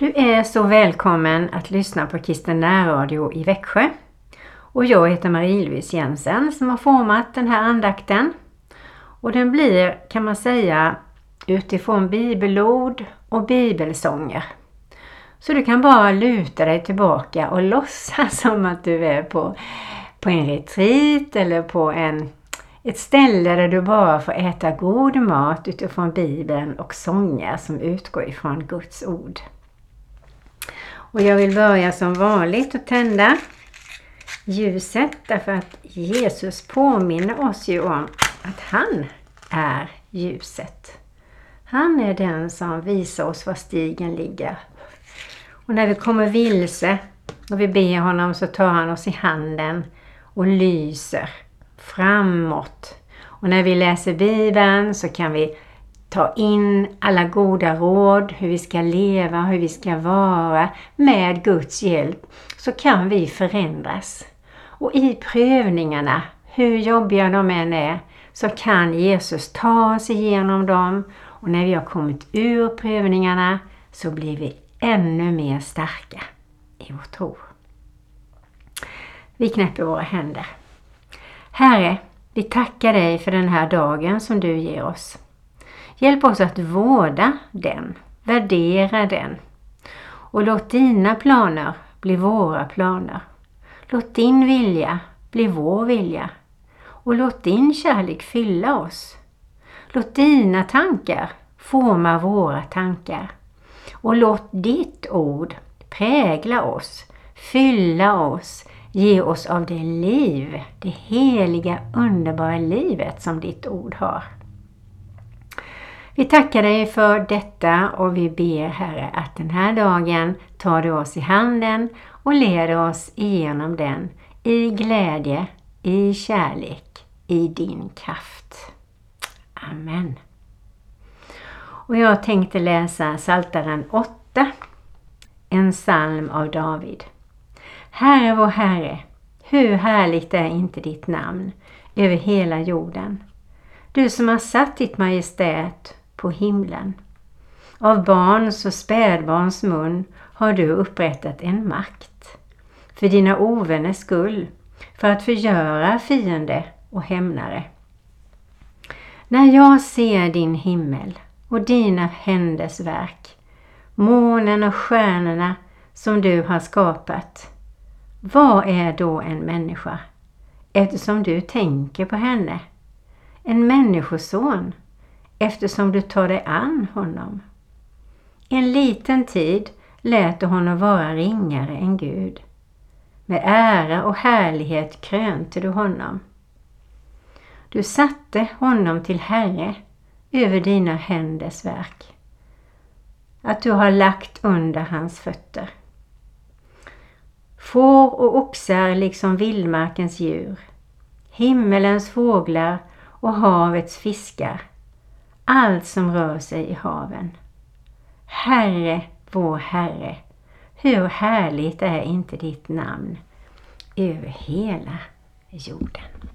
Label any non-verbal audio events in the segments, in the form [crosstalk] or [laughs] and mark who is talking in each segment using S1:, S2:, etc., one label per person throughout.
S1: Du är så välkommen att lyssna på Kristen närradio i Växjö. Och jag heter Marie-Louise Jensen som har format den här andakten. Och den blir, kan man säga, utifrån bibelord och bibelsånger. Så du kan bara luta dig tillbaka och [laughs] låtsas som att du är på, på en retreat eller på en, ett ställe där du bara får äta god mat utifrån Bibeln och sånger som utgår ifrån Guds ord. Och jag vill börja som vanligt att tända ljuset därför att Jesus påminner oss ju om att han är ljuset. Han är den som visar oss var stigen ligger. Och när vi kommer vilse och vi ber honom så tar han oss i handen och lyser framåt. Och när vi läser Bibeln så kan vi ta in alla goda råd, hur vi ska leva, hur vi ska vara med Guds hjälp, så kan vi förändras. Och i prövningarna, hur jobbiga de än är, så kan Jesus ta oss igenom dem och när vi har kommit ur prövningarna så blir vi ännu mer starka i vår tro. Vi knäpper våra händer. Herre, vi tackar dig för den här dagen som du ger oss. Hjälp oss att vårda den, värdera den och låt dina planer bli våra planer. Låt din vilja bli vår vilja och låt din kärlek fylla oss. Låt dina tankar forma våra tankar och låt ditt ord prägla oss, fylla oss, ge oss av det liv, det heliga underbara livet som ditt ord har. Vi tackar dig för detta och vi ber Herre att den här dagen tar du oss i handen och leder oss igenom den i glädje, i kärlek, i din kraft. Amen. Och jag tänkte läsa Saltaren 8, en psalm av David. Herre vår Herre, hur härligt är inte ditt namn över hela jorden. Du som har satt ditt majestät på himlen. Av barns och spädbarns mun har du upprättat en makt. För dina ovänners skull, för att förgöra fiende och hämnare. När jag ser din himmel och dina händers verk, månen och stjärnorna som du har skapat, vad är då en människa eftersom du tänker på henne? En människoson eftersom du tar dig an honom. En liten tid lät du honom vara ringare än Gud. Med ära och härlighet krönte du honom. Du satte honom till Herre över dina händers verk. Att du har lagt under hans fötter. Får och oxar liksom vildmarkens djur, himmelens fåglar och havets fiskar allt som rör sig i haven. Herre, vår Herre, hur härligt är inte ditt namn över hela jorden.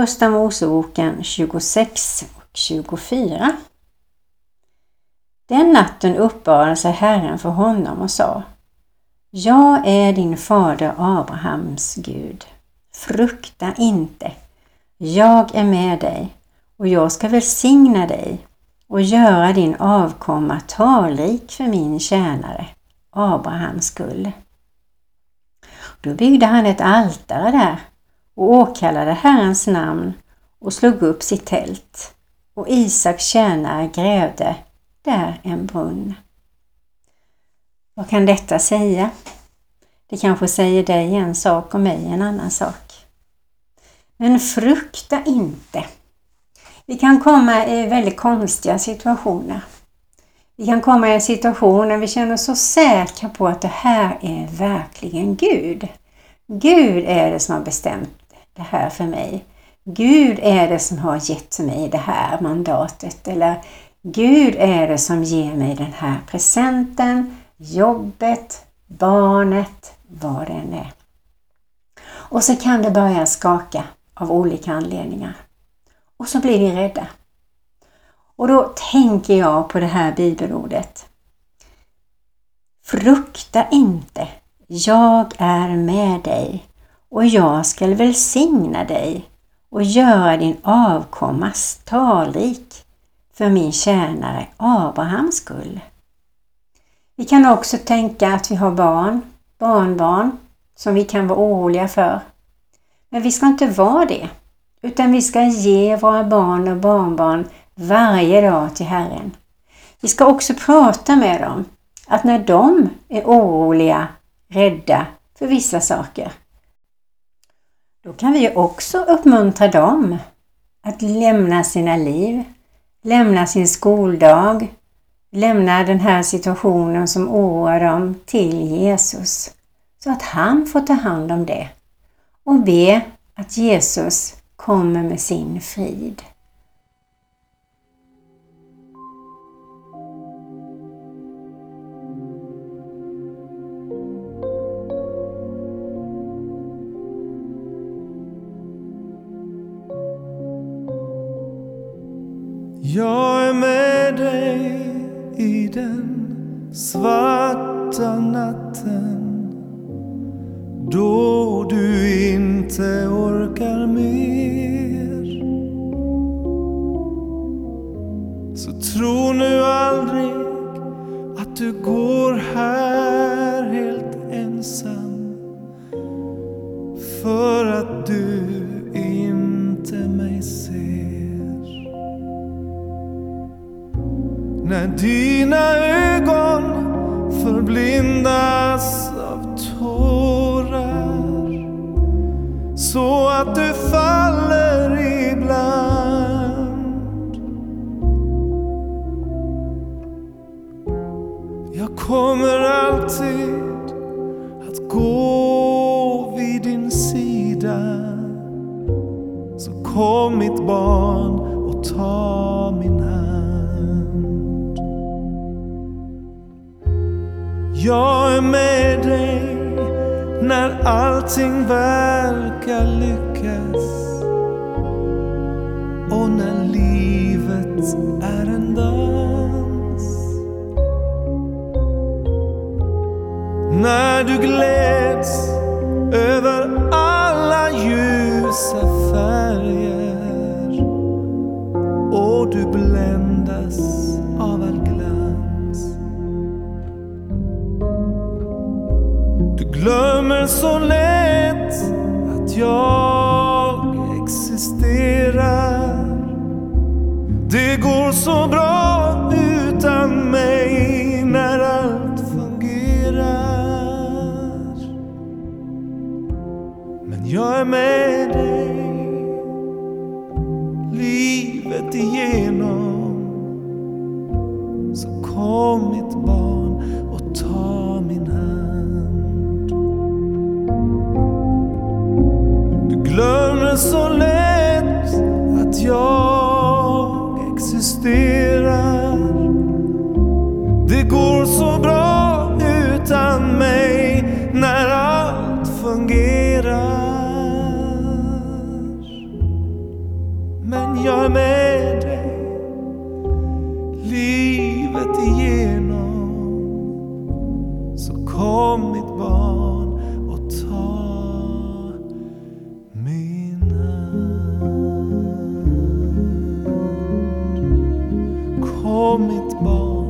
S1: Första Moseboken 26 och 24. Den natten uppbarade sig Herren för honom och sa Jag är din fader Abrahams Gud. Frukta inte. Jag är med dig och jag ska välsigna dig och göra din avkomma talrik för min tjänare Abrahams skull. Då byggde han ett altare där och åkallade Herrens namn och slog upp sitt tält och Isaks tjänare grävde där en brunn. Vad kan detta säga? Det kanske säger dig en sak och mig en annan sak. Men frukta inte. Vi kan komma i väldigt konstiga situationer. Vi kan komma i en situation när vi känner oss så säkra på att det här är verkligen Gud. Gud är det som har bestämt det här för mig. Gud är det som har gett mig det här mandatet eller Gud är det som ger mig den här presenten, jobbet, barnet, vad det än är. Och så kan det börja skaka av olika anledningar. Och så blir vi rädda. Och då tänker jag på det här bibelordet. Frukta inte, jag är med dig och jag skall välsigna dig och göra din avkomma talrik för min tjänare Abrahams skull. Vi kan också tänka att vi har barn, barnbarn, som vi kan vara oroliga för. Men vi ska inte vara det, utan vi ska ge våra barn och barnbarn varje dag till Herren. Vi ska också prata med dem, att när de är oroliga, rädda för vissa saker, då kan vi också uppmuntra dem att lämna sina liv, lämna sin skoldag, lämna den här situationen som oroar dem till Jesus så att han får ta hand om det och be att Jesus kommer med sin frid.
S2: Jag är med dig i den svarta natten då du inte orkar mer. Så tro nu aldrig att du går här dina ögon förblindas av tårar så att du faller ibland. Jag kommer alltid att gå vid din sida. Så kom mitt barn och ta min Jag är med dig när allting verkar lyckas och när livet är en dans. När du gläds över alla ljusa jag existerar. Det går så bra utan mig när allt fungerar. Men jag är med mitt barn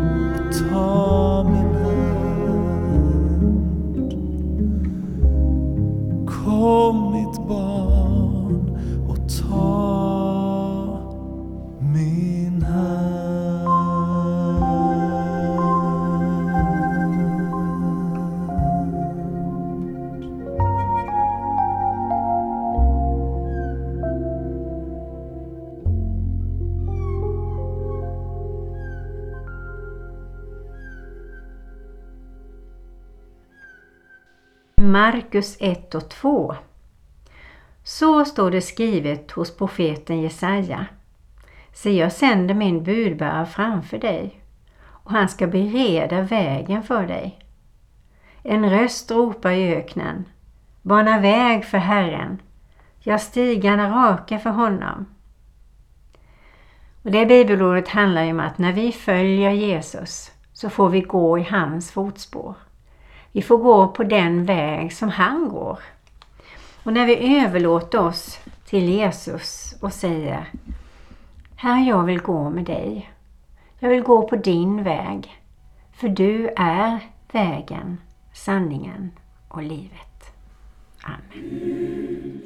S2: och ta
S1: Markus 1 och 2. Så står det skrivet hos profeten Jesaja. Se, jag sänder min budbärare framför dig och han ska bereda vägen för dig. En röst ropar i öknen. Bana väg för Herren. Gör stigarna raka för honom. Och det bibelordet handlar ju om att när vi följer Jesus så får vi gå i hans fotspår. Vi får gå på den väg som han går. Och när vi överlåter oss till Jesus och säger Herre, jag vill gå med dig. Jag vill gå på din väg. För du är vägen, sanningen och livet. Amen.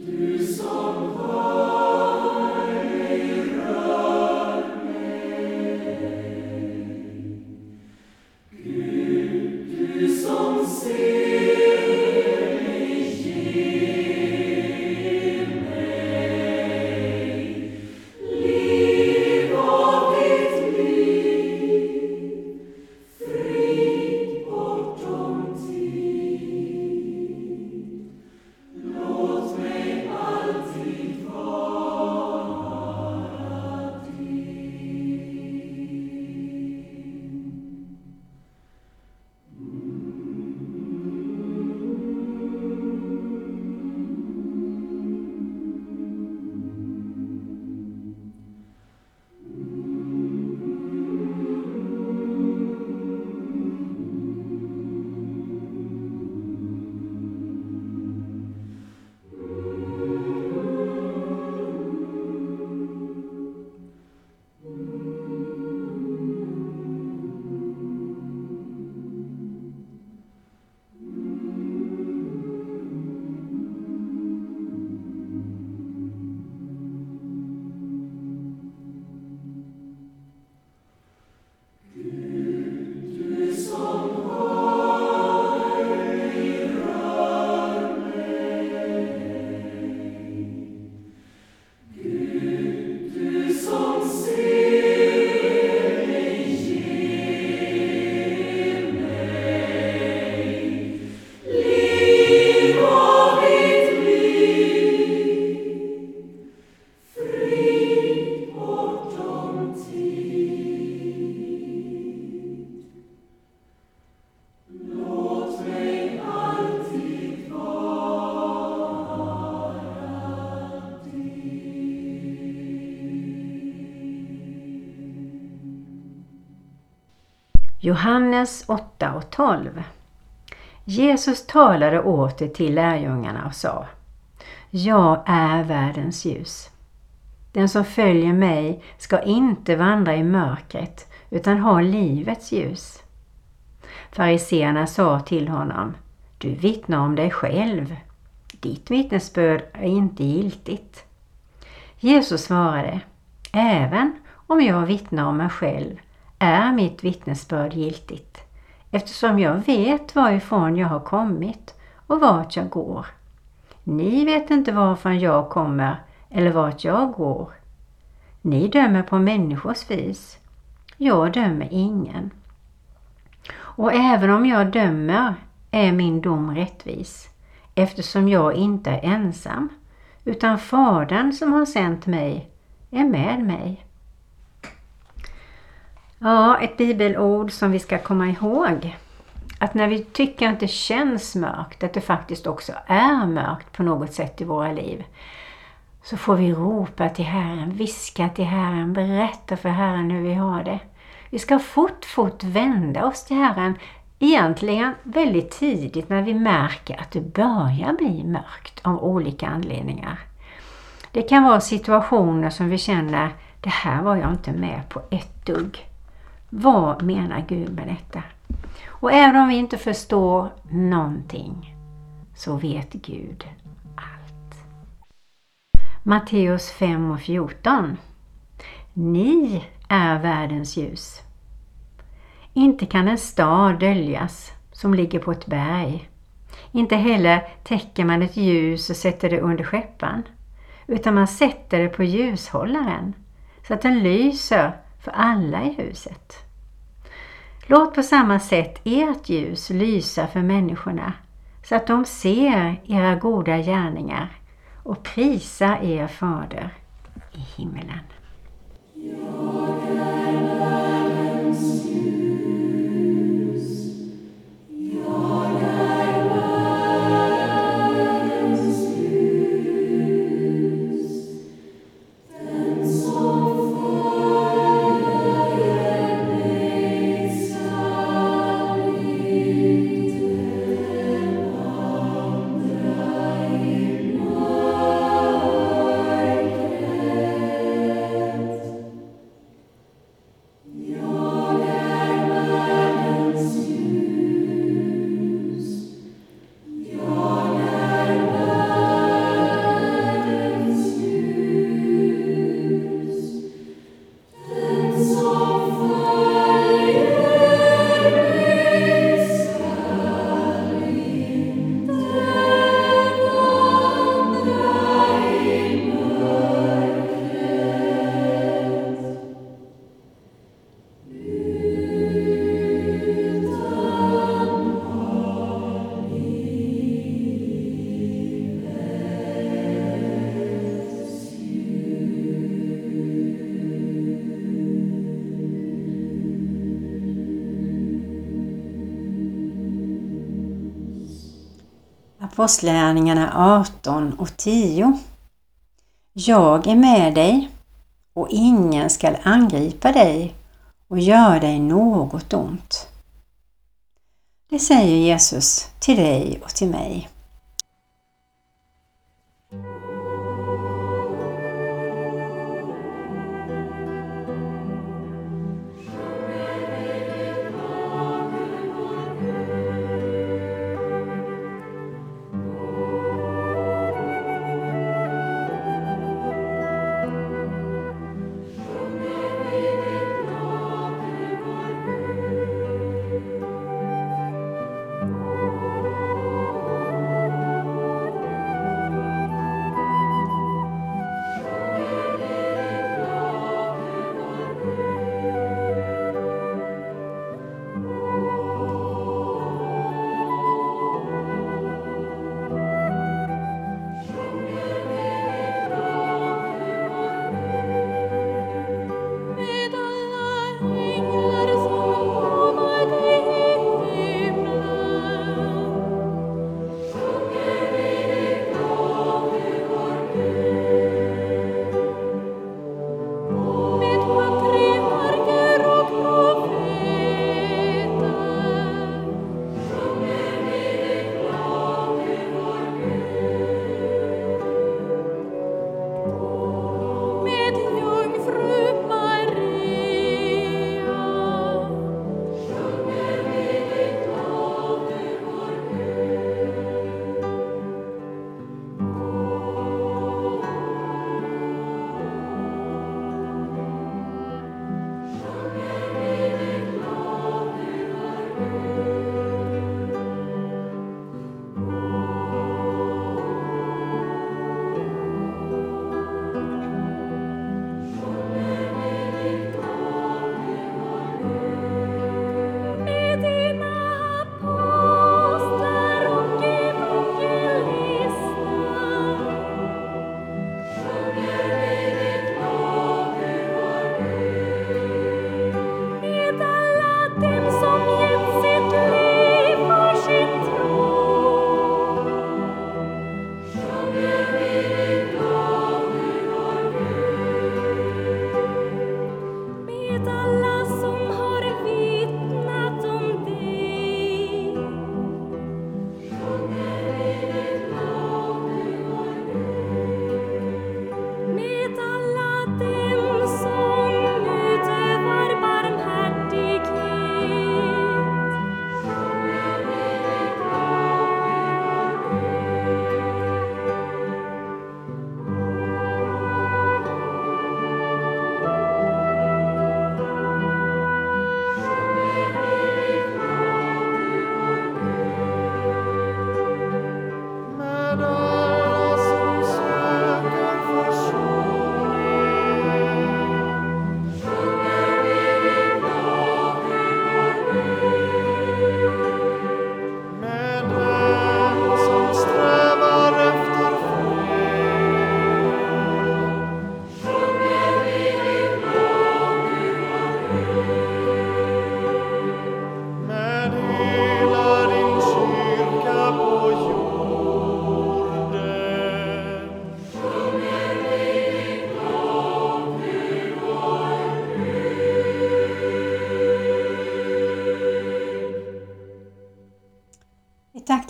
S1: Johannes 8 och 12. Jesus talade åter till lärjungarna och sa Jag är världens ljus. Den som följer mig ska inte vandra i mörkret utan ha livets ljus. Fariseerna sa till honom Du vittnar om dig själv. Ditt vittnesbörd är inte giltigt. Jesus svarade Även om jag vittnar om mig själv är mitt vittnesbörd giltigt eftersom jag vet varifrån jag har kommit och vart jag går. Ni vet inte varifrån jag kommer eller vart jag går. Ni dömer på människors vis. Jag dömer ingen. Och även om jag dömer är min dom rättvis eftersom jag inte är ensam utan Fadern som har sänt mig är med mig. Ja, ett bibelord som vi ska komma ihåg. Att när vi tycker att det känns mörkt, att det faktiskt också är mörkt på något sätt i våra liv. så får vi ropa till Herren, viska till Herren, berätta för Herren hur vi har det. Vi ska fort, fort vända oss till Herren, egentligen väldigt tidigt när vi märker att det börjar bli mörkt av olika anledningar. Det kan vara situationer som vi känner, det här var jag inte med på ett dugg. Vad menar Gud med detta? Och även om vi inte förstår någonting så vet Gud allt. Matteus 5 och 14 Ni är världens ljus. Inte kan en stad döljas som ligger på ett berg. Inte heller täcker man ett ljus och sätter det under skeppan, utan man sätter det på ljushållaren så att den lyser för alla i huset. Låt på samma sätt ert ljus lysa för människorna så att de ser era goda gärningar och prisar er fader i himmelen. Apostlärningarna 18 och 10. Jag är med dig och ingen skall angripa dig och göra dig något ont. Det säger Jesus till dig och till mig.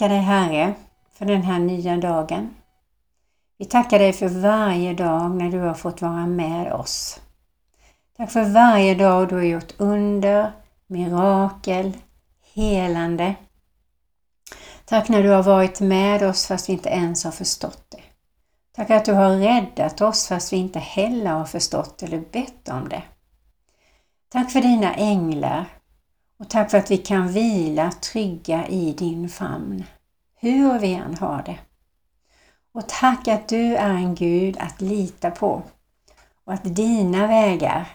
S1: Tackar dig Herre för den här nya dagen. Vi tackar dig för varje dag när du har fått vara med oss. Tack för varje dag du har gjort under, mirakel, helande. Tack när du har varit med oss fast vi inte ens har förstått det. Tack att du har räddat oss fast vi inte heller har förstått eller bett om det. Tack för dina änglar och tack för att vi kan vila trygga i din famn, hur vi än har det. Och tack att du är en Gud att lita på och att dina vägar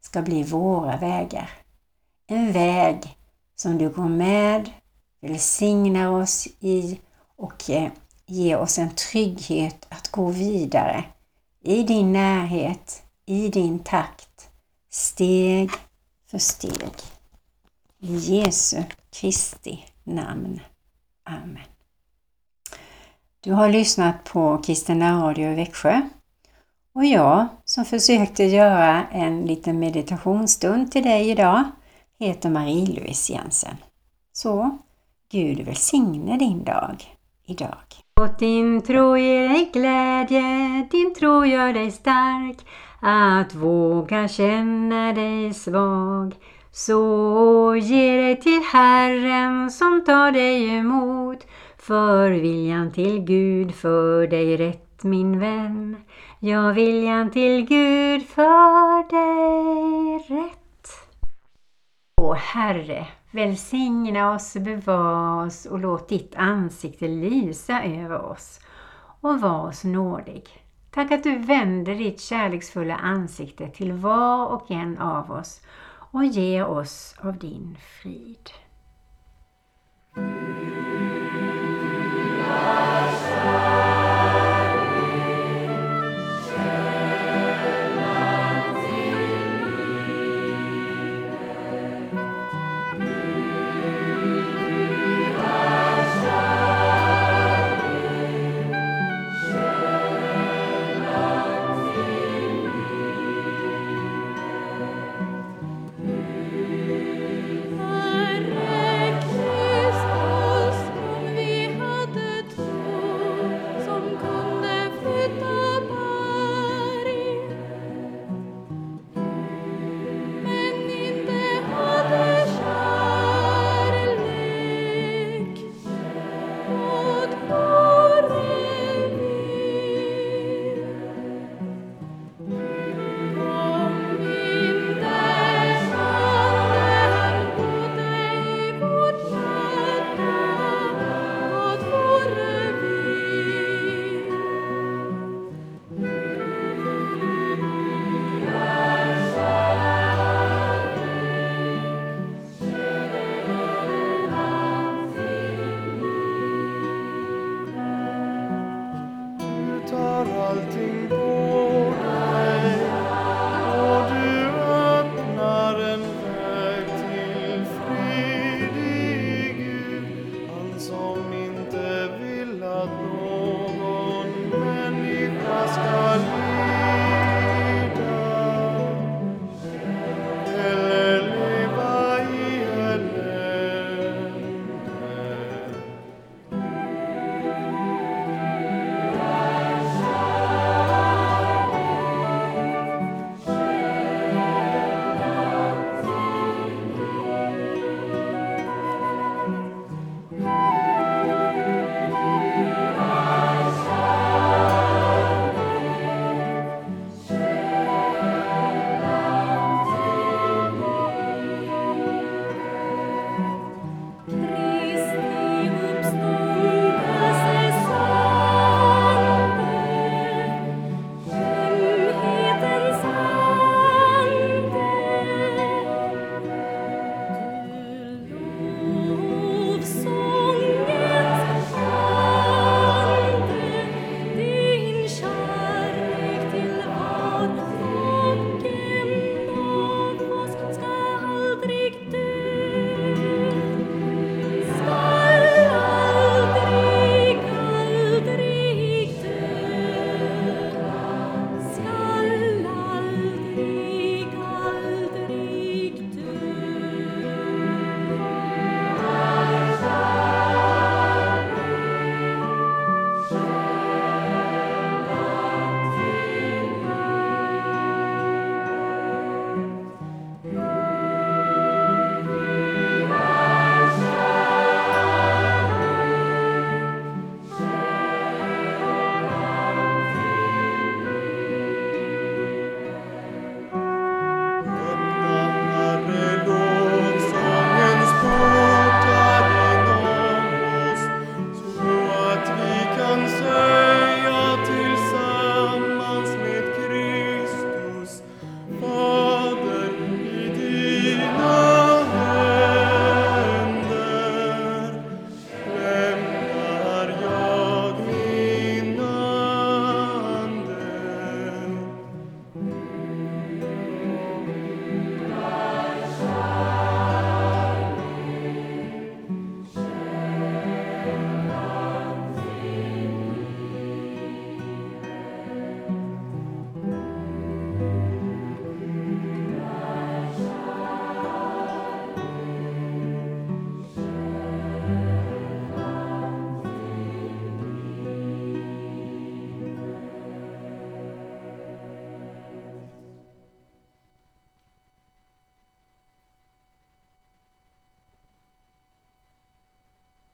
S1: ska bli våra vägar. En väg som du går med, välsignar oss i och eh, ger oss en trygghet att gå vidare i din närhet, i din takt, steg för steg. I Jesu Kristi namn. Amen. Du har lyssnat på Kristina Radio i Växjö och jag som försökte göra en liten meditationsstund till dig idag heter Marie-Louise Jensen. Så Gud välsigne din dag idag. Låt din tro ge dig glädje, din tro gör dig stark, att våga känna dig svag. Så ge dig till Herren som tar dig emot, för viljan till Gud för dig rätt min vän. Ja, viljan till Gud för dig rätt. Åh Herre, välsigna oss, bevara oss och låt ditt ansikte lysa över oss och var oss nådig. Tack att du vänder ditt kärleksfulla ansikte till var och en av oss och ger oss av din frid.